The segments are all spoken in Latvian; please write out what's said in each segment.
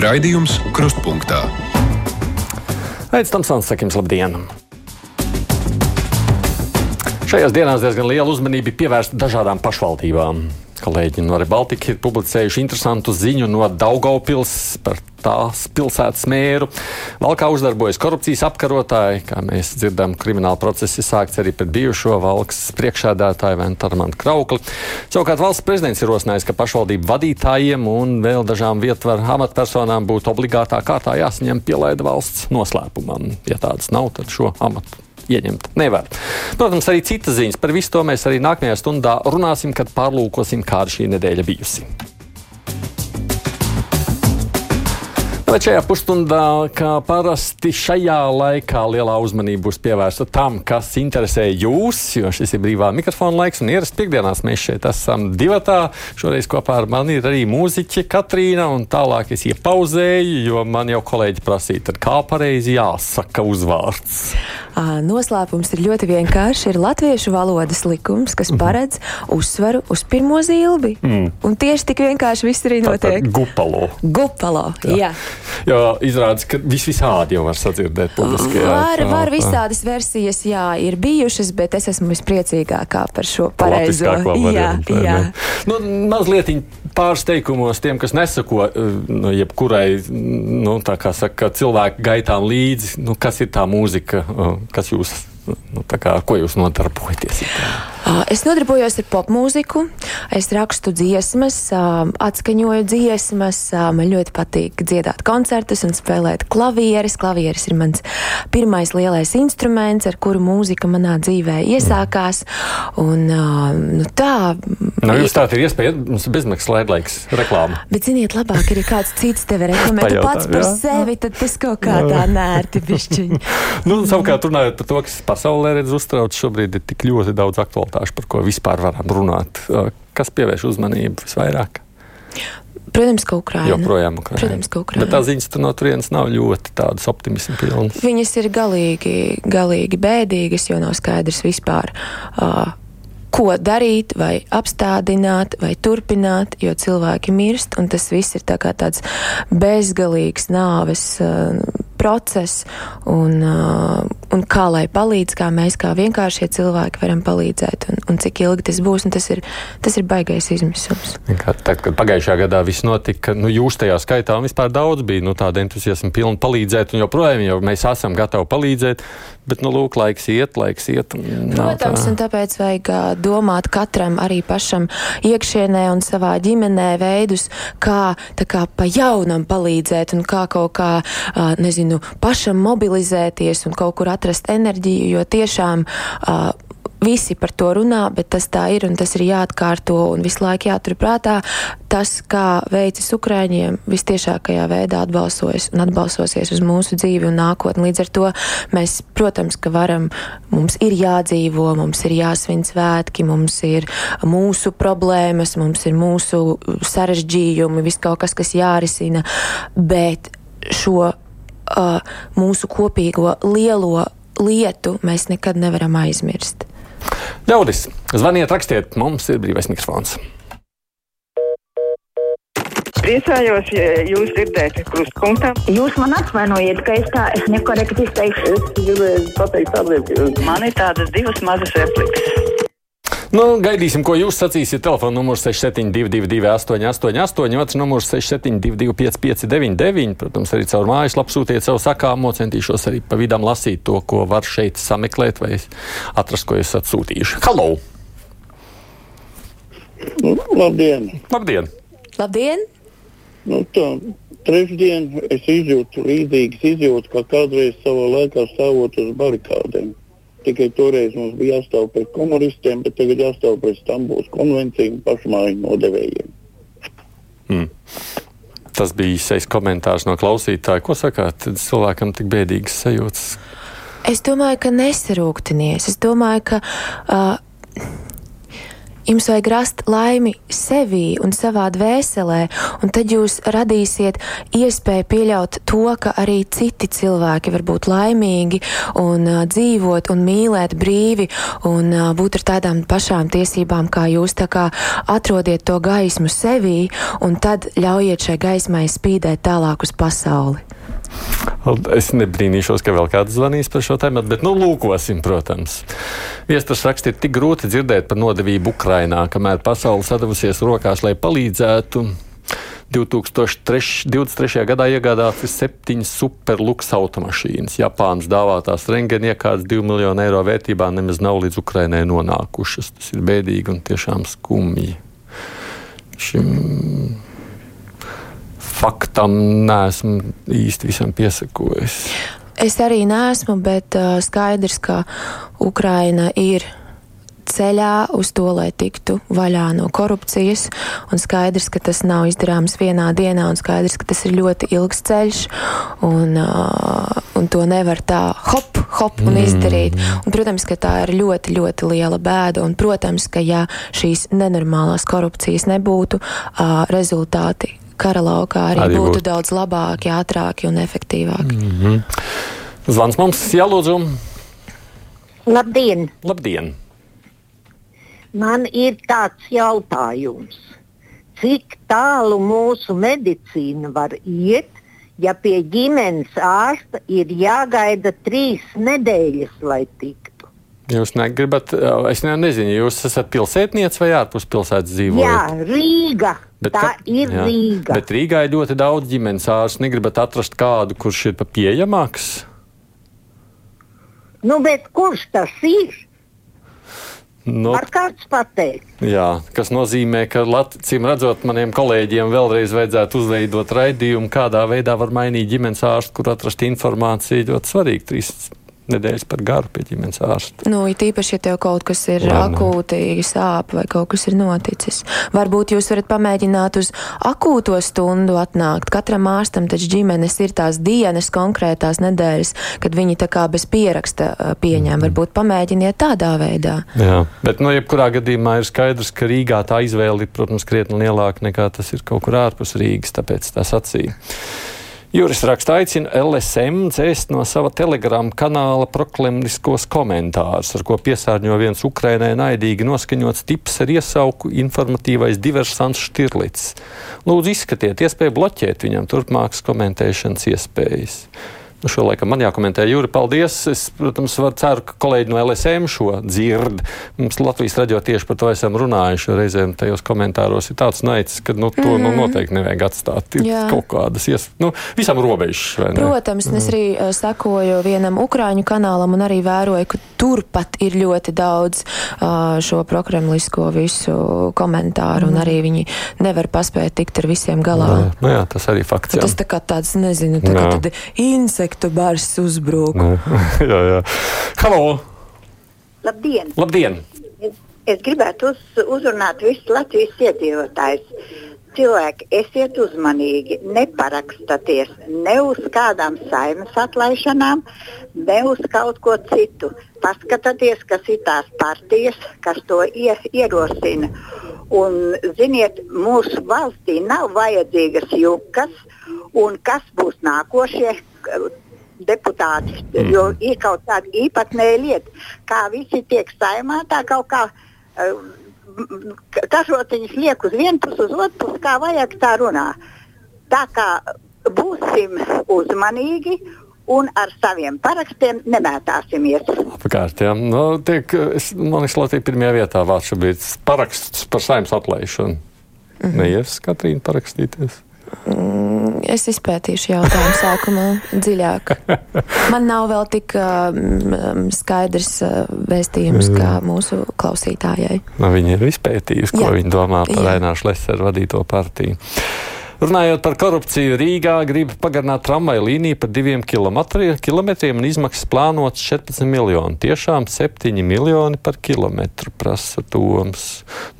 Raidījums Krustpunktā. Aizsmeļamies, Tamsons, sakim, labdien! Šajās dienās diezgan liela uzmanība pievērsta dažādām pašvaldībām. Kolēģi no Rebaltika ir publicējuši interesantu ziņu no Daugaupils par tās pilsētas mēru. Valkā uzdarbojas korupcijas apkarotāji, kā mēs dzirdam, krimināla procesi sākts arī pret bijušo valks priekšādātāju Ventarmantu Kraukli. Savukārt valsts prezidents ir rosinājis, ka pašvaldību vadītājiem un vēl dažām vietvaru amatpersonām būtu obligātā kārtā jāsaņem pielaida valsts noslēpumam. Ja tādas nav, tad šo amatu ieņemt nevar. Protams, arī citas ziņas par visu to mēs arī nākamajā stundā runāsim, kad pārlūkosim, kāda šī nedēļa bijusi. Bet šajā pusstundā, kā parasti šajā laikā, lielā uzmanība būs pievērsta tam, kas interesē jūs, jo šis ir brīvā mikrofona laiks. Un ierasti piekdienās mēs šeit esam divatā. Šoreiz kopā ar mani ir arī mūziķe Katrīna, un tālāk es iepauzēju, jo man jau kolēģi prasīja, kā pareizi jāsaka uzvārds. Noslēpums ir ļoti vienkāršs. Ir latviešu valodas likums, kas mhm. paredz uzsvaru uz pirmo zilbi. Mm. Un tieši tik vienkārši viss arī notiek. Gupalo. Gupalo, jā. jā. Jo izrādās, ka vis visādi jau var sadzirdēt publiskajā. Var, var visādas versijas, jā, ir bijušas, bet es esmu vispriecīgākā par šo pareizo. Jā, jā. Nu, mazliet pāris teikumos tiem, kas nesako nu, jebkurai, nu, tā kā saka, cilvēku gaitām līdzi, nu, kas ir tā mūzika, kas jūs nu, kā, ar ko jūs nodarbojaties? Es nodarbojos ar popmūziku, es rakstu dziesmas, atskaņoju dziesmas, man ļoti patīk dziedāt koncertus un spēlēt klavieres. Klavieres ir mans pirmais lielais instruments, ar kuru mūzika manā dzīvē iesākās. Un, nu, tā. Nu, jūs tā ir iespēja, mums ir bezmaksas laidlaiks reklāma. Bet, ziniet, labāk ir kāds cits tevi reklamē. Tu pats par jā? sevi, tad tas kaut kā tā nērti pišķiņ. nu, savukārt runājot par to, kas pasaulē redz uztrauc, šobrīd ir tik ļoti daudz aktualitāšu, par ko vispār varam runāt. Kas pievērš uzmanību visvairāk? Protams, ka Ukraina. Joprojām Ukraina. Protams, ka Ukraina. Bet tā ziņas tur no turienes nav ļoti tādas optimismu pilnas. Viņas ir galīgi, galīgi bēdīgas, jo nav skaidrs vispār. Uh, ko darīt, vai apstādināt, vai turpināt, jo cilvēki mirst, un tas viss ir tā tāds bezgalīgs nāves uh, process, un, uh, un kā lai palīdz, kā mēs kā vienkāršie cilvēki varam palīdzēt, un, un cik ilgi tas būs, un tas ir, tas ir baigais izmisums. Tad, kad pagājušajā gadā viss notika, nu jūs tajā skaitā vispār daudz bija, nu tāda entuziasma pilna palīdzēt, un joprojām jau mēs esam gatavi palīdzēt, bet, nu lūk, laiks iet, laiks iet. Protams, tā. un tāpēc vajag domāt katram arī pašam iekšienē un savā ģimenē veidus, kā, kā pa jaunam palīdzēt un kā kaut kā, nezinu, pašam mobilizēties un kaut kur atrast enerģiju, jo tiešām uh, visi par to runā, bet tas tā ir un tas ir jāatkārto un visu laiku jāturprātā. Tas, kā veicis Ukrāņiem, vistiešākajā veidā atbalsojas un atbalsosies uz mūsu dzīvi un nākotni. Līdz ar to mēs, protams, ka varam, mums ir jādzīvo, mums ir jāsvin svētki, mums ir mūsu problēmas, mums ir mūsu sarežģījumi, viss kaut kas, kas jārisina, bet šo uh, mūsu kopīgo lielo lietu mēs nekad nevaram aizmirst. Ļaudis, zvaniet, rakstiet, mums ir brīvais mikrofons. Priecājos, ja jūs dzirdējat krustpunktā. Jūs man atvainojiet, ka es tā es nekorekti izteikšu. Es gribēju pateikt tādiem, ka man ir tādas divas mazas replikas. Nu, gaidīsim, ko jūs sacīsiet. Telefona numurs 6722, 888, otrs numurs 672, 559, protams, arī caur mājaslapu sūtiet savu sakāmo. Centīšos arī pa vidām lasīt to, ko var šeit sameklēt vai atrast, ko esat sūtījuši. Halo! Nu, labdien! Labdien! Labdien! Nu, tā, trešdien es izjūtu līdzīgas izjūtas, kā kādreiz savā laikā stāvot uz barikādēm. Tikai toreiz mums bija jāstāv pret komunistiem, bet tagad jāstāv pret Stambulas konvenciju un pašmāju nodevējiem. Mm. Tas bija īsais komentārs no klausītāja. Ko sakāt cilvēkam tik bēdīgas sajūtas? Es domāju, ka nesarūktinies. Es domāju, ka uh, jums vajag rast laimi sevī un savā dvēselē, un tad jūs radīsiet iespēju pieļaut to, ka arī citi cilvēki var būt laimīgi un uh, dzīvot un mīlēt brīvi un uh, būt ar tādām pašām tiesībām kā jūs. Tā kā atrodiet to gaismu sevī un tad ļaujiet šai gaismai spīdēt tālāk uz pasauli. Es nebrīnīšos, ka vēl kāds zvanīs par šo tēmu, bet nu lūkosim, protams. Viestures raksti ir tik grūti dzirdēt par nodevību Ukrainā, kamēr pasaule sadavusies rokās, lai palīdzētu. 2023. gadā iegādātas septiņas superluks automašīnas. Japānas dāvātās rengēna iekārtas 2 miljonu eiro vērtībā nemaz nav līdz Ukrainai nonākušas. Tas ir bēdīgi un tiešām skumji. Šim faktam neesmu īsti visam piesakojis. Es arī neesmu, bet uh, skaidrs, ka Ukraina ir ceļā uz to, lai tiktu vaļā no korupcijas. Un skaidrs, ka tas nav izdarāms vienā dienā, un skaidrs, ka tas ir ļoti ilgs ceļš, un, uh, un to nevar tā hop, hop un izdarīt. Un, protams, ka tā ir ļoti, ļoti liela bēda, un, protams, ka ja šīs nenormālās korupcijas nebūtu, uh, rezultāti kara laukā arī, arī būtu būt. daudz labāki, ātrāki un efektīvāki. Mm -hmm. Zvans mums jālūdzu. Labdien! Labdien! Man ir tāds jautājums. Cik tālu mūsu medicīna var iet, ja pie ģimenes ārsta ir jāgaida trīs nedēļas, lai tiktu? Jūs negribat, es ne, nezinu, jūs esat pilsētniece vai ārpus pilsētas dzīvojat? Jā, Rīga. Bet, tā ka, ir jā, Rīga. Bet Rīgā ir ļoti daudz ģimenes ārstu. Negribat atrast kādu, kurš ir pieejamāks? Nu, bet kurš tas ir? Nu, Var kāds pateikt? Jā, kas nozīmē, ka Latvijam redzot maniem kolēģiem vēlreiz vajadzētu uzveidot raidījumu, kādā veidā var mainīt ģimenes ārstu, kur atrast informāciju. Ļoti svarīgi trīs nedēļas par garu pie ģimenes ārsta. Nu, it īpaši, ja tev kaut kas ir Jā, akūti sāp vai kaut kas ir noticis. Varbūt jūs varat pamēģināt uz akūto stundu atnākt. Katram ārstam taču ģimenes ir tās dienas, konkrētās nedēļas, kad viņi tā kā bez pieraksta pieņem. Mm. Varbūt pamēģiniet tādā veidā. Jā, bet, nu, jebkurā gadījumā ir skaidrs, ka Rīgā tā izvēle ir, protams, krietni lielāka nekā tas ir kaut kur ārpus Rīgas, tāpēc tā sacīja. Juris raksta, aicina LSM dzēst no sava telegrama kanāla proklemniskos komentārus, ar ko piesārņo viens Ukrainai naidīgi noskaņots tips ar iesauku informatīvais diversants Štirlits. Lūdzu, izskatiet iespēju bloķēt viņam turpmākas komentēšanas iespējas. Nu, šo laikam man jākomentē. Jūri, paldies. Es, protams, var, ceru, ka kolēģi no LSM šo dzird. Mums Latvijas radio tieši par to esam runājuši. Reizēm tajos komentāros ir tāds naids, ka nu, to mm -hmm. nu, mhm. noteikti nevajag atstāt. Ir Jā. kaut kādas ies, nu, visam robežas. Protams, mm. es arī uh, sekoju vienam ukrāņu kanālam un arī vēroju, ka turpat ir ļoti daudz uh, šo prokremlisko visu komentāru mm. un mhm. arī viņi nevar paspēt tikt ar visiem galā. Jā, nu, jā tas arī fakts. Tas tā kā tāds, nezinu, tā kā tad insekts insektu bars uzbruk. jā, jā. Halo! Labdien! Labdien. Es, es gribētu uz, uzrunāt visus Latvijas iedzīvotājus. Cilvēki, esiet uzmanīgi, neparakstaties ne uz kādām saimas atlaišanām, ne uz kaut ko citu. Paskatieties, kas ir tās partijas, kas to ie, ierosina. Un, ziniet, mūsu valstī nav vajadzīgas jukas, un kas būs nākošie deputāti. Mm. Jo ir kaut kāda īpatnēja lieta, kā visi tiek saimā, tā kaut kā kažotiņas liek uz vienu pusi, uz otru pusi, kā vajag tā runā. Tā kā būsim uzmanīgi un ar saviem parakstiem nemētāsimies. Apkārt, jā. Nu, tiek, es, man liekas, Latvija pirmajā vietā vārds šobrīd paraksts par saimnes atlaišanu. Mm. Neies, Katrīna, parakstīties? Mm, es izpētīšu jautājumu sākumā dziļāk. Man nav vēl tik um, skaidrs uh, vēstījums, kā mūsu klausītājai. Nu, viņi ir izpētījuši, ko Jā. viņi domā par Aināšu Leseru vadīto partiju. Runājot par korupciju, Rīgā grib pagarināt tramvaju līniju par diviem kilometriem un izmaksas plānotas 14 miljoni. Tiešām 7 miljoni par kilometru prasa Toms.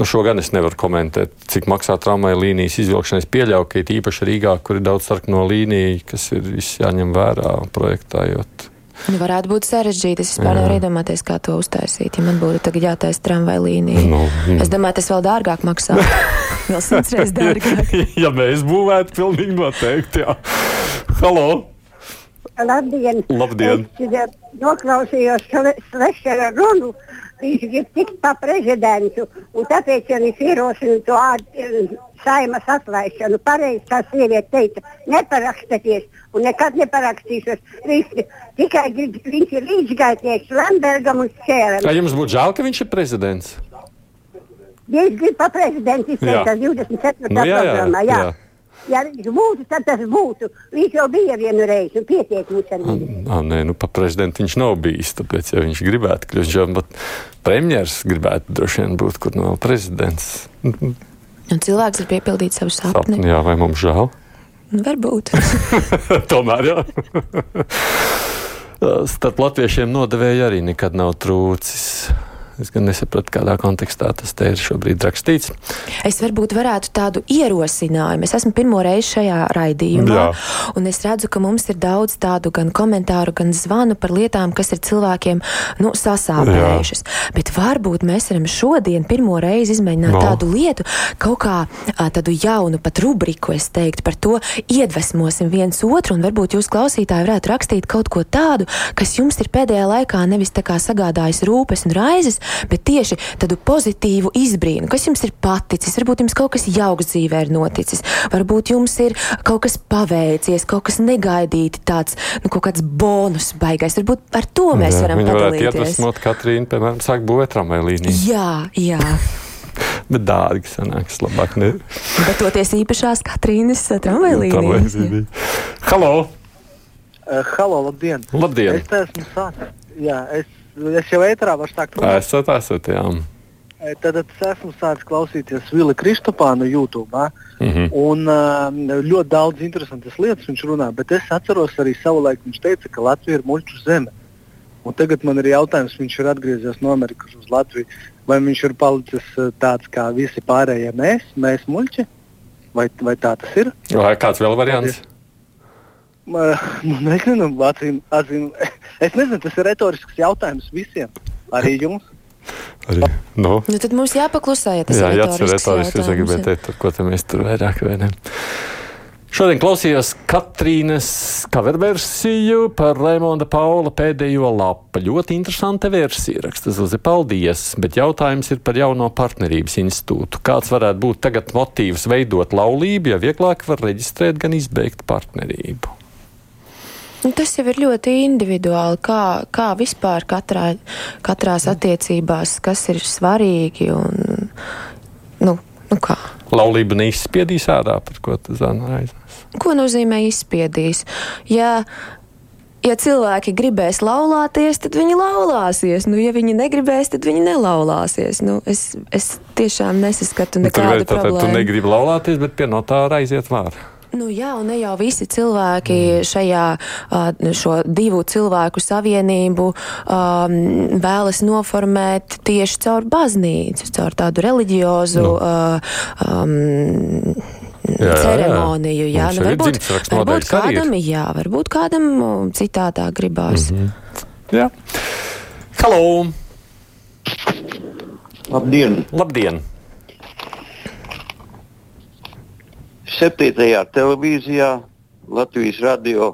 Nu, šo gan es nevaru komentēt, cik maksā tramvaju līnijas izvilkšana. Es pieļauju, ka ir īpaši Rīgā, kur ir daudz sarkano līniju, kas ir jāņem vērā projektējot. Nu, varētu būt sarežģīti. Es vispār nevaru iedomāties, kā to uztaisīt. Ja man būtu tagad jātaisa tramvaja līnija. Nu, nu. Es domāju, tas vēl dārgāk maksā. vēl simts reizes dārgāk. ja mēs būvētu, pilnīgi noteikti. Jā. Halo! Labdien! Labdien. Es noklausījos Svešera runu. Viņš grib tikt pa prezidentu, un tāpēc ja viņš ierosina to saimas atlaišanu. Pareizi tā sieviete teica, neparakstieties un nekad neparakstīšos. Viņš tikai grib, viņš ir līdzgaitnieks Lambergam un Šēram. Vai jums būtu žēl, ka viņš ir prezidents? Ja es gribu pa prezidentu izteikt 24. Nu, jā, jā, programmā. jā. Jā. Ja viņš būtu, tad tas būtu. Viņš jau bija vienu reizi un pietiek mums ar viņu. Nē, nu, par prezidentu viņš nav bijis. Tāpēc, ja viņš gribētu kļūt, jau pat premjerministrs gribētu droši vien būt, kur nav prezidents. Un cilvēks ir piepildījis savu sapni. Jā, vai mums žēl? Varbūt. Tomēr, jā. Starp latviešiem nodevēja arī nekad nav trūcis. Es gan nesapratu, kādā kontekstā tas te ir šobrīd rakstīts. Es varbūt varētu tādu ierosinājumu. Es esmu pirmo reizi šajā raidījumā, Jā. un es redzu, ka mums ir daudz tādu gan komentāru, gan zvanu par lietām, kas ir cilvēkiem nu, sasāpējušas. Bet varbūt mēs varam šodien pirmo reizi izmēģināt No. tādu lietu, kaut kā tādu jaunu pat rubriku, es teiktu, par to iedvesmosim viens otru, un varbūt jūs klausītāji varētu rakstīt kaut ko tādu, kas jums ir pēdējā laikā nevis tā kā sagādājis rūpes un raizes, bet tieši tādu pozitīvu izbrīnu, kas jums ir paticis, varbūt jums kaut kas jauks dzīvē ir noticis, varbūt jums ir kaut kas paveicies, kaut kas negaidīti tāds, nu, kaut kāds bonus baigais, varbūt ar to mēs Jā, varam padalīties. iedvesmot Katrīnu, piemēram, sākt būvēt tramvaju līniju. Jā, jā. Bet dārgi sanāks labāk. Ne? Bet toties īpašās Katrīnas Tramvaju līnijas. līnija. Halo! Halo, labdien! Labdien! Es esmu sācis. Jā, es, es jau ētrā varu sākt runāt. Esat, esat, jā. Tad es esmu sācis klausīties Vila Kristopānu YouTube. Mhm. Un uh, ļoti daudz interesantas lietas viņš runā, bet es atceros arī savulaik viņš teica, ka Latvija ir muļķu zeme. Un tagad man ir jautājums, viņš ir atgriezies no Amerikas uz Latviju, vai viņš ir palicis tāds kā visi pārējie mēs, mēs muļķi? Vai, vai tā tas ir? Vai kāds vēl variants? Ma- Nu, nezinu, acīm, acīm. Es nezinu, tas ir retorisks jautājums visiem, arī jums. Arī, nu, Nu, tad mums jāpaklusē, ja tas jā, ir jā, tas ir retorisks retorisks. Es jautājums, gribēju jā. teikt, ko te mēs tur vairāk vai ne. Šodien klausījos Katrīnas coverversiju par Raimonda Paula pēdējo lapu. Ļoti interesanta versija, raksta Zuzi. Paldies! Bet jautājums ir par jauno partnerības institūtu. Kāds varētu būt tagad motīvs veidot laulību, ja vieglāk var reģistrēt gan izbeigt partnerību? Nu, Tas jau ir ļoti individuāli, kā, kā vispār katrā, katrās attiecībās, kas ir svarīgi un nu, nu kā. Laulība neizspiedīs ārā, par ko tu zini raizēs. Ko nozīmē izspiedīs? Ja, ja cilvēki gribēs laulāties, tad viņi laulāsies. Nu, ja viņi negribēs, tad viņi nelaulāsies. Nu, es, es tiešām nesaskatu Nu, nekādu tātad tu problēmu. negribi laulāties, bet pie notāra aiziet vārā. Nu, jā, un ne jau visi cilvēki šajā ā, šo divu cilvēku savienību um, vēlas noformēt tieši caur baznīcu, caur tādu reliģiozu Nu. uh, um, Jā, jā, jā. ceremoniju. Jā, Mums nu, varbūt, varbūt kādam, jā, varbūt kādam um, citādā gribās. Mm -hmm. Jā. Halo! Labdien! Labdien! Septītajā televīzijā Latvijas radio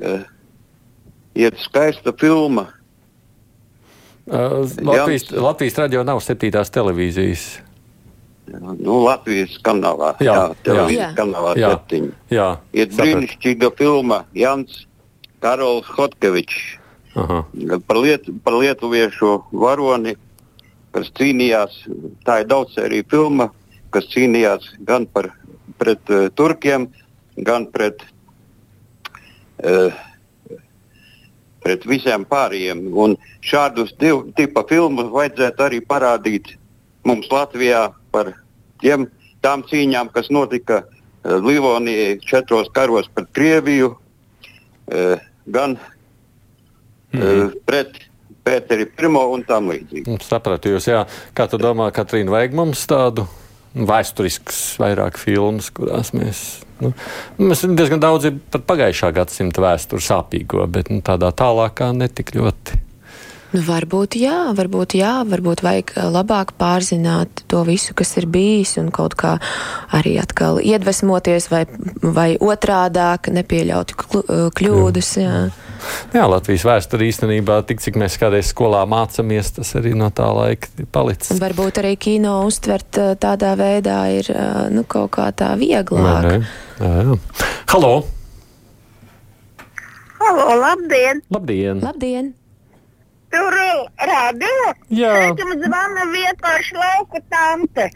uh, ir skaista filma. Uh, Latvijas, Latvijas radio nav septītās televīzijas. Nu, Latvijas kanālā, Jā, jā, televīzijas jā. kanālā Jā. septiņi. Jā, Ir sapratu. brīnišķīga filma Jans Karols Hotkevičs Aha. par, liet, par lietuviešu varoni, kas cīnījās. Tā ir daudzsērija filma, kas cīnījās gan par, pret uh, turkiem, gan pret, uh, pret visiem pārējiem. Un šādus divu tipu filmus vajadzētu arī parādīt mums Latvijā par tiem, tām cīņām, kas notika uh, Livonijā četros karos pret Krieviju, uh, gan mm. pret Pēteri I un tam līdzīgi. Nu, Sapratu jūs, jā. Kā tu domā, Katrīna, vajag mums tādu vēsturisks vairāk filmas, kurās mēs nu, mēs diezgan daudz par pagājušā gadsimta vēsturi sāpīgo, bet nu, tādā tālākā netik ļoti. Nu, varbūt jā, varbūt jā, varbūt vajag labāk pārzināt to visu, kas ir bijis, un kaut kā arī atkal iedvesmoties, vai, vai otrādāk nepieļaut kļūdas. Jā. Jā, Latvijas vēsture īstenībā, tik cik mēs kādreiz skolā mācāmies, tas arī no tā laika palicis. Un varbūt arī kino uztvert tādā veidā ir nu, kaut kā tā vieglāk. Ne, ne. Jā, jā. Halo! Halo, labdien! Labdien! Labdien! Tur radio. Jā. Jums zvana vienkārši lauka tante.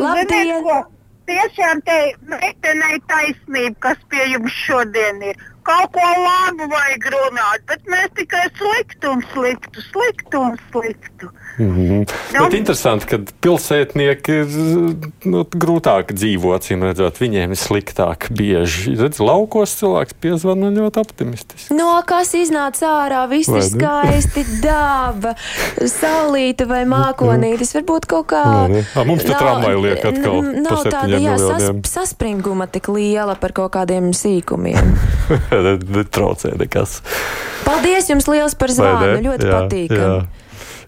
Labdien! Ziniet? Tiešām te meitenei taisnība, kas pie jums šodien ir. Kaut ko labu vajag runāt, bet mēs tikai sliktu un sliktu, sliktu un sliktu. Mm -hmm. Nu. Bet interesanti, ka pilsētnieki ir nu, grūtāk dzīvot, acīm redzot, viņiem ir sliktāk bieži. Redz, laukos cilvēks piezvana ļoti optimistiski. No kas iznāca ārā, viss Vai ir skaisti, daba, saulīte vai mākonītis, varbūt kaut kā. Vai? Ā, mums te tramvaja liek atkal Nav tāda, jā, sas, saspringuma tik liela par kaut kādiem sīkumiem. Netraucē nekas. Paldies jums liels par zvanu, ļoti patīkami.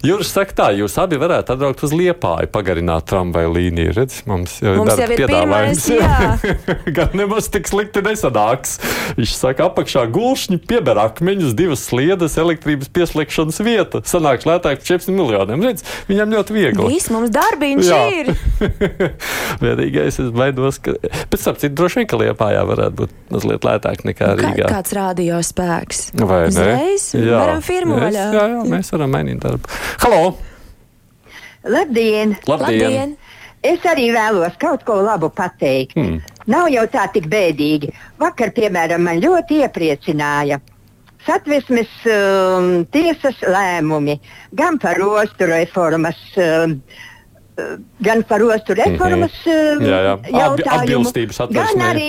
Jā. Juris saka, tā, jūs abi varētu atbraukt uz Liepāju, pagarināt tramvaju līniju. Redz, mums jau Mums jau ir piedāvājums. pirmais, Gan nemaz tik slikti nesanāks. Viņš saka, apakšā gulšņi pieber akmeņus, divas sliedas, elektrības pieslēgšanas vieta. Sanāks lētāk par 400 miljoniem. Redz, viņam ļoti viegli. Viss mums darbiņš Jā. ir. Vienīgais, es baidos, ka pēc tam citu droši vien, ka Liepājā varētu būt mazliet lētāk nekā Kā, Rīgā. kāds radio spēks? Vai ne? Uzreiz varam firmu Mēs- vaļā. Jā, jā, mēs varam mainīt darbu. Halo! Labdien! Labdien! Es arī vēlos kaut ko labu pateikt. Hmm. Nav jau tā tik bēdīgi. Vakar, piemēram, man ļoti iepriecināja satversmes um, tiesas lēmumi gan par ostu reformas. Um, Gan par ostu reformas um, Mhm. Jā, jā. Atbi- jautājumu, satversmē. gan arī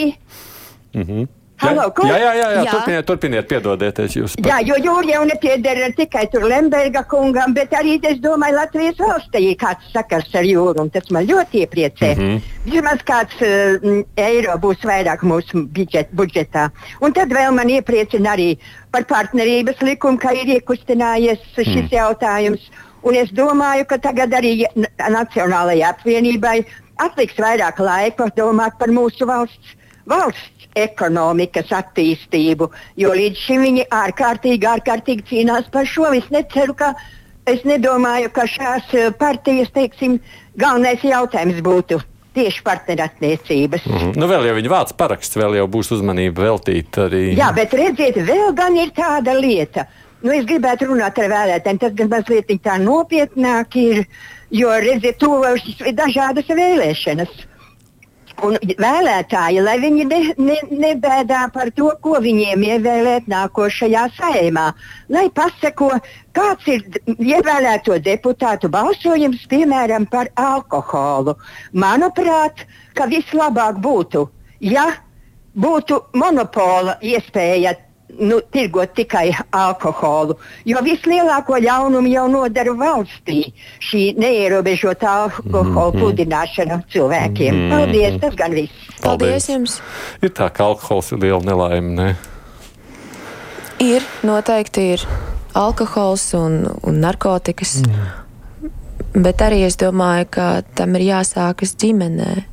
Mhm. Halo, ko? jā, jā, jā, jā. Jā. Turpiniet, turpiniet, piedodieties jūs. par- Jā, jo jūra jau nepieder tikai tur Lemberga kungam, bet arī, es domāju, Latvijas valstī ir kāds sakars ar jūru, un tas man ļoti iepriecē. Mm. -hmm. Vismaz kāds uh, eiro būs vairāk mūsu budžet, budžetā. Un tad vēl man iepriecina arī par partnerības likumu, ka ir iekustinājies šis mm. jautājums. Un es domāju, ka tagad arī Nacionālajai apvienībai atliks vairāk laika domāt par mūsu valsts, valsts ekonomikas attīstību, jo līdz šim viņi ārkārtīgi, ārkārtīgi cīnās par šo. Es neceru, ka, es nedomāju, ka šās eh, partijas, teiksim, galvenais jautājums būtu tieši partnerattiecības. Mhm. Nu, vēl jau viņa vārds paraksts, vēl jau būs uzmanība veltīta arī. Jā, bet redziet, vēl gan ir tāda lieta. Nu, es gribētu runāt ar vēlētājiem, tas gan mazliet tā nopietnāk ir, jo redziet, tuvojas dažādas vēlēšanas. Un vēlētāji, lai viņi ne, ne, nebēdā par to, ko viņiem ievēlēt nākošajā saimā, lai pasako, kāds ir ievēlēto deputātu balsojums, piemēram, par alkoholu. Manuprāt, ka vislabāk būtu, ja būtu monopola iespēja nu, tirgot tikai alkoholu. Jo vislielāko ļaunumu jau nodara valstī šī neierobežotā alkohola Mhm. pludināšana cilvēkiem. Paldies, tas gan viss. Paldies jums! Ir tā, ka alkohols ir liela nelaime. Ne? Ir, noteikti ir alkohols un, un narkotikas. Bet arī es domāju, ka tam ir jāsākas ģimenē.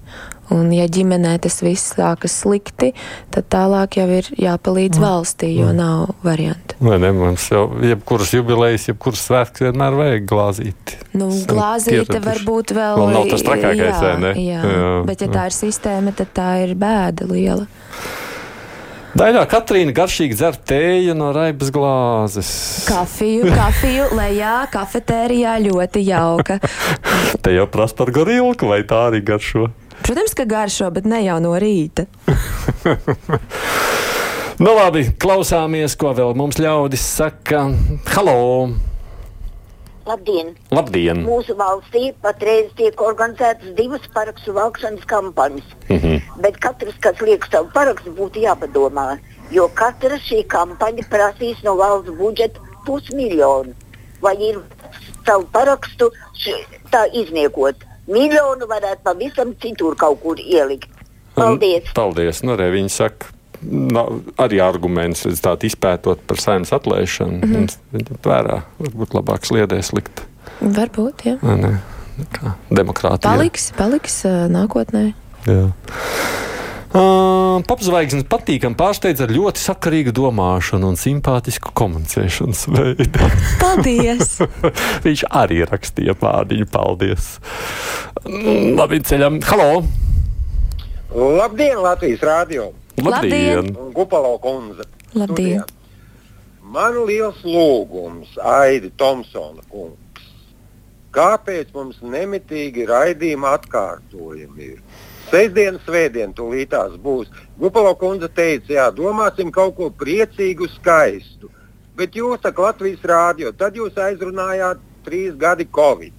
Un, ja ģimenē tas viss sākas slikti, tad tālāk jau ir jāpalīdz valstī, jo nav variantu. Vai ne? Mums jau jebkuras jubilejas, jebkuras svētkus vienmēr vajag glāzīt. Nu, glāzīte varbūt vēl, Vēl nav tas trakākais, jā, ne? Jā, Jā, bet ja tā ir sistēma, tad tā ir bēda liela. Daļā Katrīna garšīgi dzer tēju no raibas glāzes. Kafiju, kafiju, lejā, kafetērijā ļoti jauka. Te jau prasa par gorilku, vai tā arī garšo. Protams, ka garšo, bet ne jau no rīta. Nu labi, klausāmies, ko vēl mums ļaudis saka. Halo! Labdien! Labdien! Mūsu valstī patreiz tiek organizētas divas parakstu vākšanas kampaņas. Mhm. Bet katrs, kas liek savu parakstu, būtu jāpadomā. Jo katra šī kampaņa prasīs no valsts budžeta pusmiljonu. Vai ir savu parakstu tā izniekot? Miljonu varētu pavisam citur kaut kur ielikt. Paldies! Paldies! Nu, arī viņi saka, nav, arī arguments, tādu izpētot par saimnes atlēšanu. Mm -hmm. Viņam vērā, varbūt labāk sliedēs likt. Varbūt, jā. Ne? Kā demokrātija. Paliks, paliks nākotnē. Jā. Uh, Popzvaigznes patīkami pārsteidz ar ļoti sakarīgu domāšanu un simpātisku komunicēšanas veidu. Paldies! Viņš arī rakstīja pārdiņu. Paldies! Labi, ceļam! Halo! Labdien, Latvijas rādio! Labdien! Gupalo kundze! Labdien! Man liels lūgums, Aidi Tomsona kungs. Kāpēc mums nemitīgi raidījuma atkārtojumi ir? Sēdien, svētdien, tūlītās būs. Gupalo kundze teica, jā, domāsim kaut ko priecīgu, skaistu. Bet jūs, tā Latvijas rādio, tad jūs aizrunājāt trīs gadi Covid.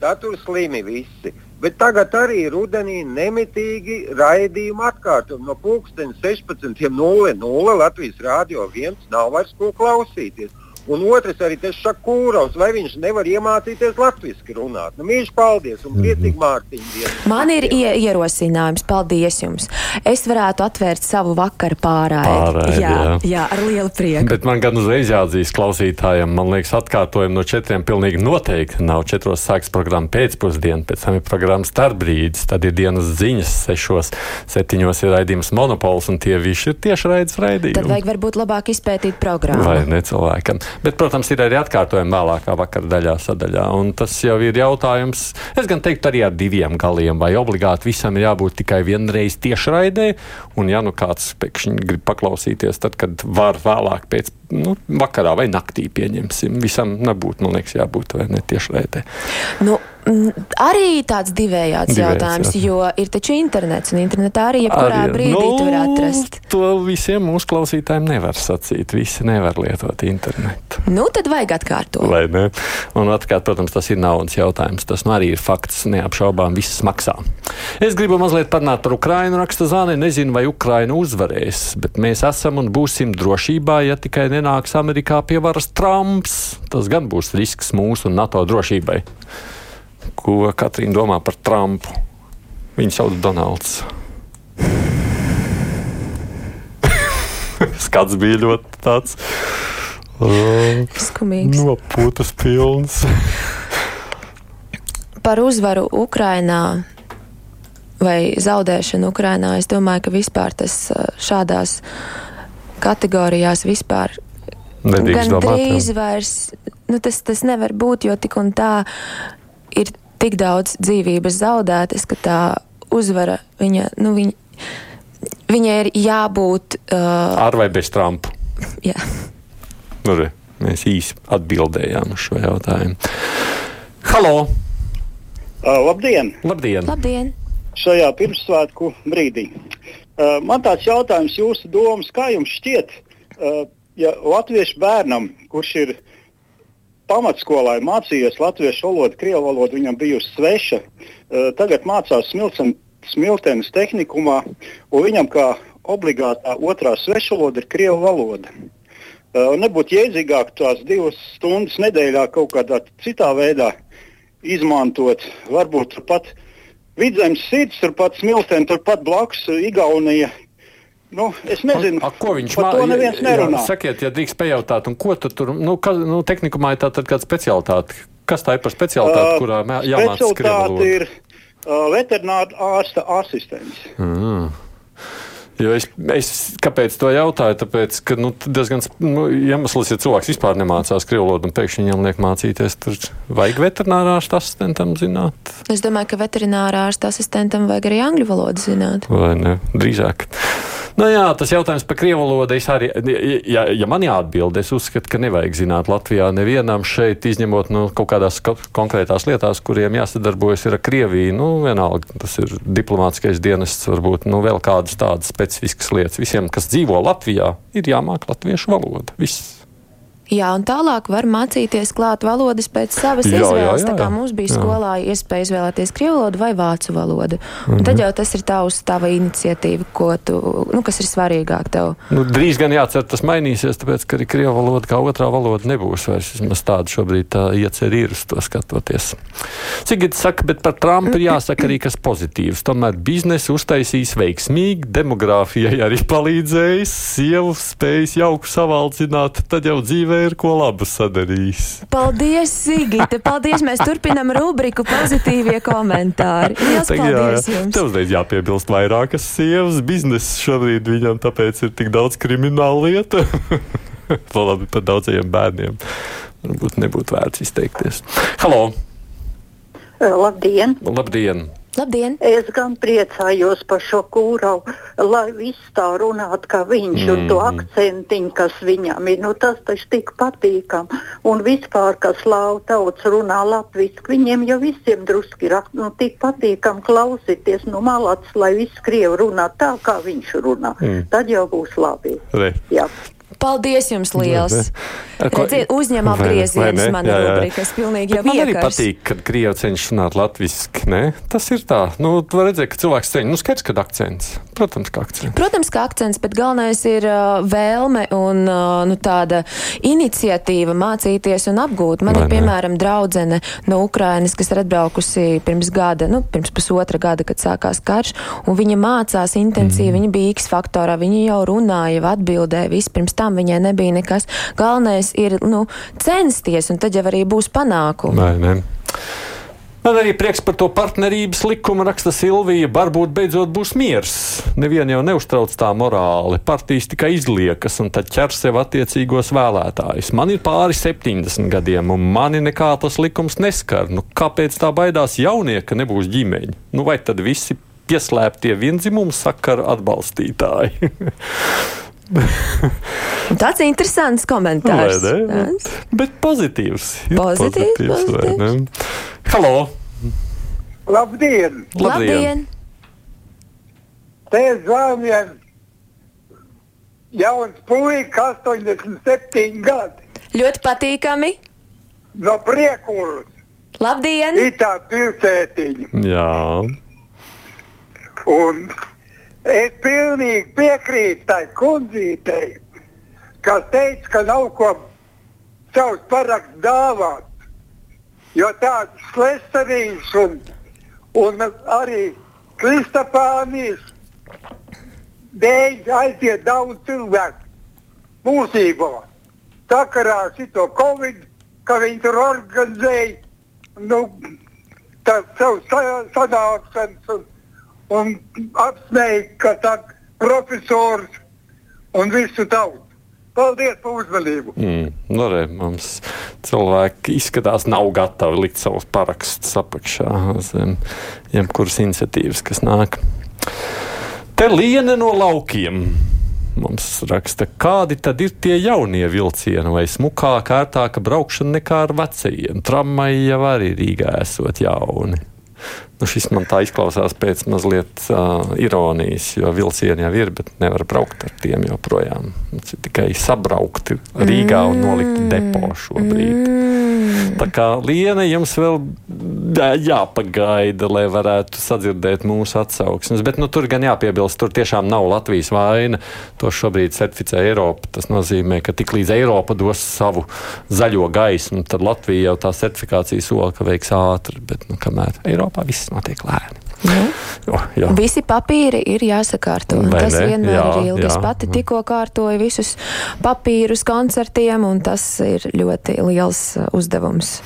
Tad tur slimi visi. Bet tagad arī rudenī nemitīgi raidījuma atkārtojumi no 16.00 Latvijas rādio viens nav vairs ko klausīties. Un otrs arī tas Šakūrovs, vai viņš nevar iemācīties latviešu runāt. Nu, Mīļš, paldies un priecīgi Mārtiņu dienu. Man ir ie, ierosinājums, paldies jums. Es varētu atvērt savu vakaru pārādi. Pārraidi, jā, jā. jā, ar lielu prieku. Bet man gan uzreiz jāatzīst klausītājiem, man liekas, atkārtojumi no četriem pilnīgi noteikti nav. Četros sāks programma pēcpusdienā, pēc tam ir programma starpbrīdis, tad ir dienas ziņas, sešos, septiņos ir raidījums monopols, un tie visi ir tieši raids raidījumi. Tad vajag varbūt labāk izpētīt programmu. Vai ne cilvēkam? Bet, protams, ir arī atkārtojumi vēlākā vakara daļā, sadaļā. Un tas jau ir jautājums, es gan teiktu, arī ar diviem galiem. Vai obligāti visam ir jābūt tikai vienreiz tiešraidē, un ja nu kāds pēkšņi grib paklausīties, tad, kad var vēlāk pēc nu, vakarā vai naktī pieņemsim, visam nebūtu, man liekas, jābūt vai ne tiešraidē. Nu, arī tāds divējāds Divējāds jautājums, jautājums. jo ir taču internets, un internetā arī jebkurā Arī- brīdī nu, tu vari atrast. To visiem mūsu klausītājiem nevar sacīt. Visi nevar lietot internetu. Nu, tad vajag atkārtot. Vai ne? Un otrkārt, protams, tas ir naudas jautājums. Tas nu arī ir fakts, neapšaubām, viss maksā. Es gribu mazliet parunāt par Ukrainu, raksta Zāne. Nezinu, vai Ukraina uzvarēs, bet mēs esam un būsim drošībā, ja tikai nenāks Amerikā pie varas Trumps. Tas gan būs risks mūsu un NATO drošībai. Ko Katrīna domā par Trumpu? Viņu sauc Donalds. Skats bija ļoti tāds. Uh, Skumīgs. Nopūtas pilns. Par uzvaru Ukrainā vai zaudēšanu Ukrainā, es domāju, ka vispār tas uh, šādās kategorijās vispār Nedrīkst domāt, drīz vairs, nu tas, tas nevar būt, jo tik un tā ir tik daudz dzīvības zaudētas, ka tā uzvara, viņa, nu viņa, viņai ir jābūt, uh, Ar vai bez Trumpa? jā. Nu, re, mēs īsi atbildējām uz šo jautājumu. Halo! Uh, labdien! Labdien! Labdien! Šajā pirmsvētku brīdī. Uh, man tāds jautājums, jūsu domas, kā jums šķiet, uh, ja latviešu bērnam, kurš ir pamatskolā mācījies latviešu valodu, krievu valodu, viņam bijusi sveša, uh, tagad mācās smilcam, smiltenes tehnikumā, un viņam kā obligātā otrā svešvaloda ir krievu valoda. Uh, nebūtu jēdzīgāk tās divas stundas nedēļā kaut kādā citā veidā izmantot. Varbūt turpat vidzemes sirds, turpat smilteni, turpat blakus Igaunija. Nu, es nezinu, A, ko viņš. Jā, sakiet, ja drīkst pajautāt, un ko tu tur, nu, ka, nu tehnikumā ir tā tad kāda specialitāte. Kas tā ir par specialitāti, Uh, kurā jāmācās krievu Specialitāte ir uh, veterināra ārsta asistents. Mm. Jo es, es kāpēc to jautāju? Tāpēc, ka nu, diezgan nu, iemesls, ja cilvēks vispār nemācās krievu valodu un pēkšņi viņam liek mācīties, tur vajag veterinārā asistentam zināt, Es domāju, ka veterinārā ārsta asistentam vajag arī angļu valodu zināt. vai ne? Drīzāk. Nu, jā, tas jautājums par krievu valodu. Es arī, ja, ja man jāatbild, es uzskatu, ka nevajag zināt Latvijā nevienam šeit, izņemot nu, kaut kādās ko- konkrētās lietās, kuriem jāsadarbojas ar Krieviju. Nu, vienalga, tas ir diplomātskais dienests, varbūt nu, vēl kādas tādas specifiskas lietas. Visiem, kas dzīvo Latvijā, ir jāmāk latviešu valoda. Viss. Jā, un tālāk var mācīties klāt valodas pēc savas Jā, jā, izvēles. jā, Tā kā jā. mums bija Jā. skolā iespēja izvēlēties krievu valodu vai vācu valodu. Un Mhm. tad jau tas ir tavs, tava iniciatīva, ko tu, nu, kas ir svarīgāk tev. Nu, drīz gan jācer, tas mainīsies, tāpēc, ka arī krievu valoda kā otrā valoda nebūs vairs. Vismaz tāda šobrīd tā iecer ir uz to skatoties. Sigits saka, bet par Trumpu ir jāsaka arī kas pozitīvs. Tomēr biznesu uztaisīs veiksmīgi, demogrāfijai arī palīdzējis, sievu spējas jauku savaldzināt, tad jau dzīvē ir ko labu sadarījis. Paldies, Sigita! Paldies! Mēs turpinam rubriku pozitīvie komentāri. Lielas Tagad paldies jā, jums! Tev uzreiz jāpiebilst vairākas sievas biznesa šobrīd viņam, tāpēc ir tik daudz krimināla lieta. Vēl labi par daudzajiem bērniem. Varbūt nebūtu vērts izteikties. Halo! Labdien! Labdien! Labdien! Es gan priecājos par šo kūrau, lai viss tā runātu kā viņš mm. un to Mhm. akcentiņu, kas viņam ir. Nu, tas taču tik patīkam. Un vispār, kas slāv tauts runā latviski, viņiem jau visiem druski ir nu, tik patīkam klausīties no malats, lai viss krievi runā tā, kā viņš runā. Mm. Tad jau būs labi. Paldies jums liels! Ko- Redziet, uzņem apgriezienus ne? jā. rubrika. Es pilnīgi jau Man arī iekars. patīk, kad krievi cenšas runāt latviešu. Tas ir tā. Nu, tu redzēt, ka cilvēks ceļ. Nu, skaidrs, ka akcents. Protams, ka akcents. Protams, ka akcents, bet galvenais ir uh, vēlme un uh, nu, tāda iniciatīva mācīties un apgūt. Man Vai ir ne? piemēram draudzene no Ukrainas, kas ir atbraukusi pirms gada, nu, pirms pusotra gada, kad sākās karš, un viņa mācās intensīvi, Mhm. viņa bija X faktorā, viņa jau runāja, jau atbildēja, viss pirms tam viņai nebija nekas. Galvenais ir nu, censties, un tad jau arī būs panākumi. Vai ne? Man arī prieks par to partnerības likumu, raksta Silvija. Varbūt beidzot būs miers. Nevienu jau neuztrauc tā morāli. Partijas tikai izliekas un tad ķer sev attiecīgos vēlētājus. Man ir pāri 70 gadiem, un mani nekā tas likums neskar. Nu, kāpēc tā baidās jaunie, ka nebūs ģimeņi? Nu, vai tad visi pieslēptie vienzimumu sakaru atbalstītāji? Tāds interesants komentārs. Vai ne? Bet pozitīvs. Pozitīvs, pozitīvs. ne? Halo! Labdien! Labdien! Te zvanu viens jauns puika, 87 gadi, Ļoti patīkami! no priekuras, Labdien! itā pilsētiņa. Jā. Un es pilnīgi piekrītu tai kundzītei, kas teica, ka nav ko savus parakstu dāvāt. Jo tāds slēstarīgs un, un arī Kristapānijas dēļ aiziet daudz cilvēku mūsībā. Sakarā ar šo Covid, ka viņi tur organizēja nu, tā, savu sa- sanāksmes un, apsmēja, ka tā profesors un visu tautu. Paldies par uzmanību! Mm, nu, re, mums cilvēki izskatās, nav gatavi likt savus parakstus apakšā zem jebkuras iniciatīvas, kas nāk. Te liene no laukiem. Mums raksta, kādi tad ir tie jaunie vilcieni, vai smukāka, ērtāka braukšana nekā ar vecajiem. Tramvaji jau arī Rīgā esot jauni. Nu, šis man tā izklausās pēc mazliet uh, ironijas, jo vilcieni jau ir, bet nevar braukt ar tiem joprojām. Tikai sabraukti Rīgā un nolikt depo šobrīd. Tā kā Liena jums vēl jā, jāpagaida, lai varētu sadzirdēt mūsu atsauksmes. Bet nu, tur gan jāpiebilst, tur tiešām nav Latvijas vaina. To šobrīd certificē Eiropa. Tas nozīmē, ka tiklīdz Eiropa dos savu zaļo gaismu, tad Latvija jau tā certifikācija sola, ka veiks ātri. Bet nu, kamēr Eiropā viss notiek lēni. Nu, Jo, jā. visi papīri ir jāsakārto. Vai Tas ne? vienmēr Jā, ir ilgi. Es pati tikko kārtoju visus papīrus koncertiem, un tas ir ļoti liels uh, uzdevums.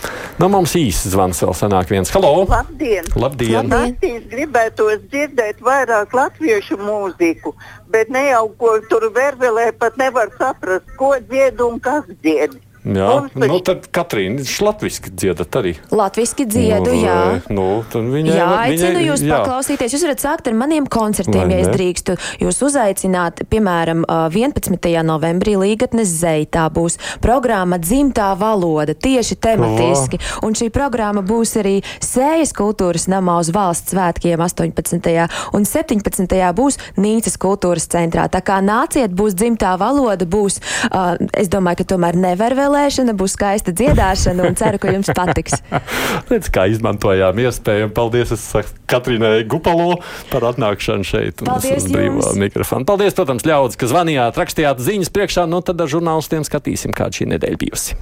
Nu, mums īsts zvans vēl sanāk viens. Halo! Labdien! Labdien! Naktīs gribētos dzirdēt vairāk latviešu mūziku, bet ne jau ko tur vervelē, pat nevar saprast, ko dzied un kas dzied. Jā, nu tad Katrīna šlatviski dziedat arī. Latviski dziedu, nu, jā. Nu, viņai, Jā, viņai- aicinu jūs jā. paklausīties. Jūs varat sākt ar maniem koncertiem, Vai ja es ne? drīkstu jūs uzaicināt. Piemēram, ā, 11. novembrī Līgatnes Zeitā būs programma Dzimtā valoda, tieši tematiski. Un šī programma būs arī Sējas kultūras namā uz valsts svētkiem 18. un 17. būs Nīcas kultūras centrā. Tā kā nāciet, būs dzimtā valoda, būs, uh, es domāju, ka tomēr nevar vēl novēlēšana, būs skaista dziedāšana un ceru, ka jums patiks. Redz, kā izmantojām iespēju. Paldies Katrīnai Gupalo par atnākšanu šeit. Paldies brīvā mikrofonu. Paldies, protams, ļaudis, ka zvanījāt, rakstījāt ziņas priekšā. Nu, tad ar žurnālistiem skatīsim, kāda šī nedēļa bijusi.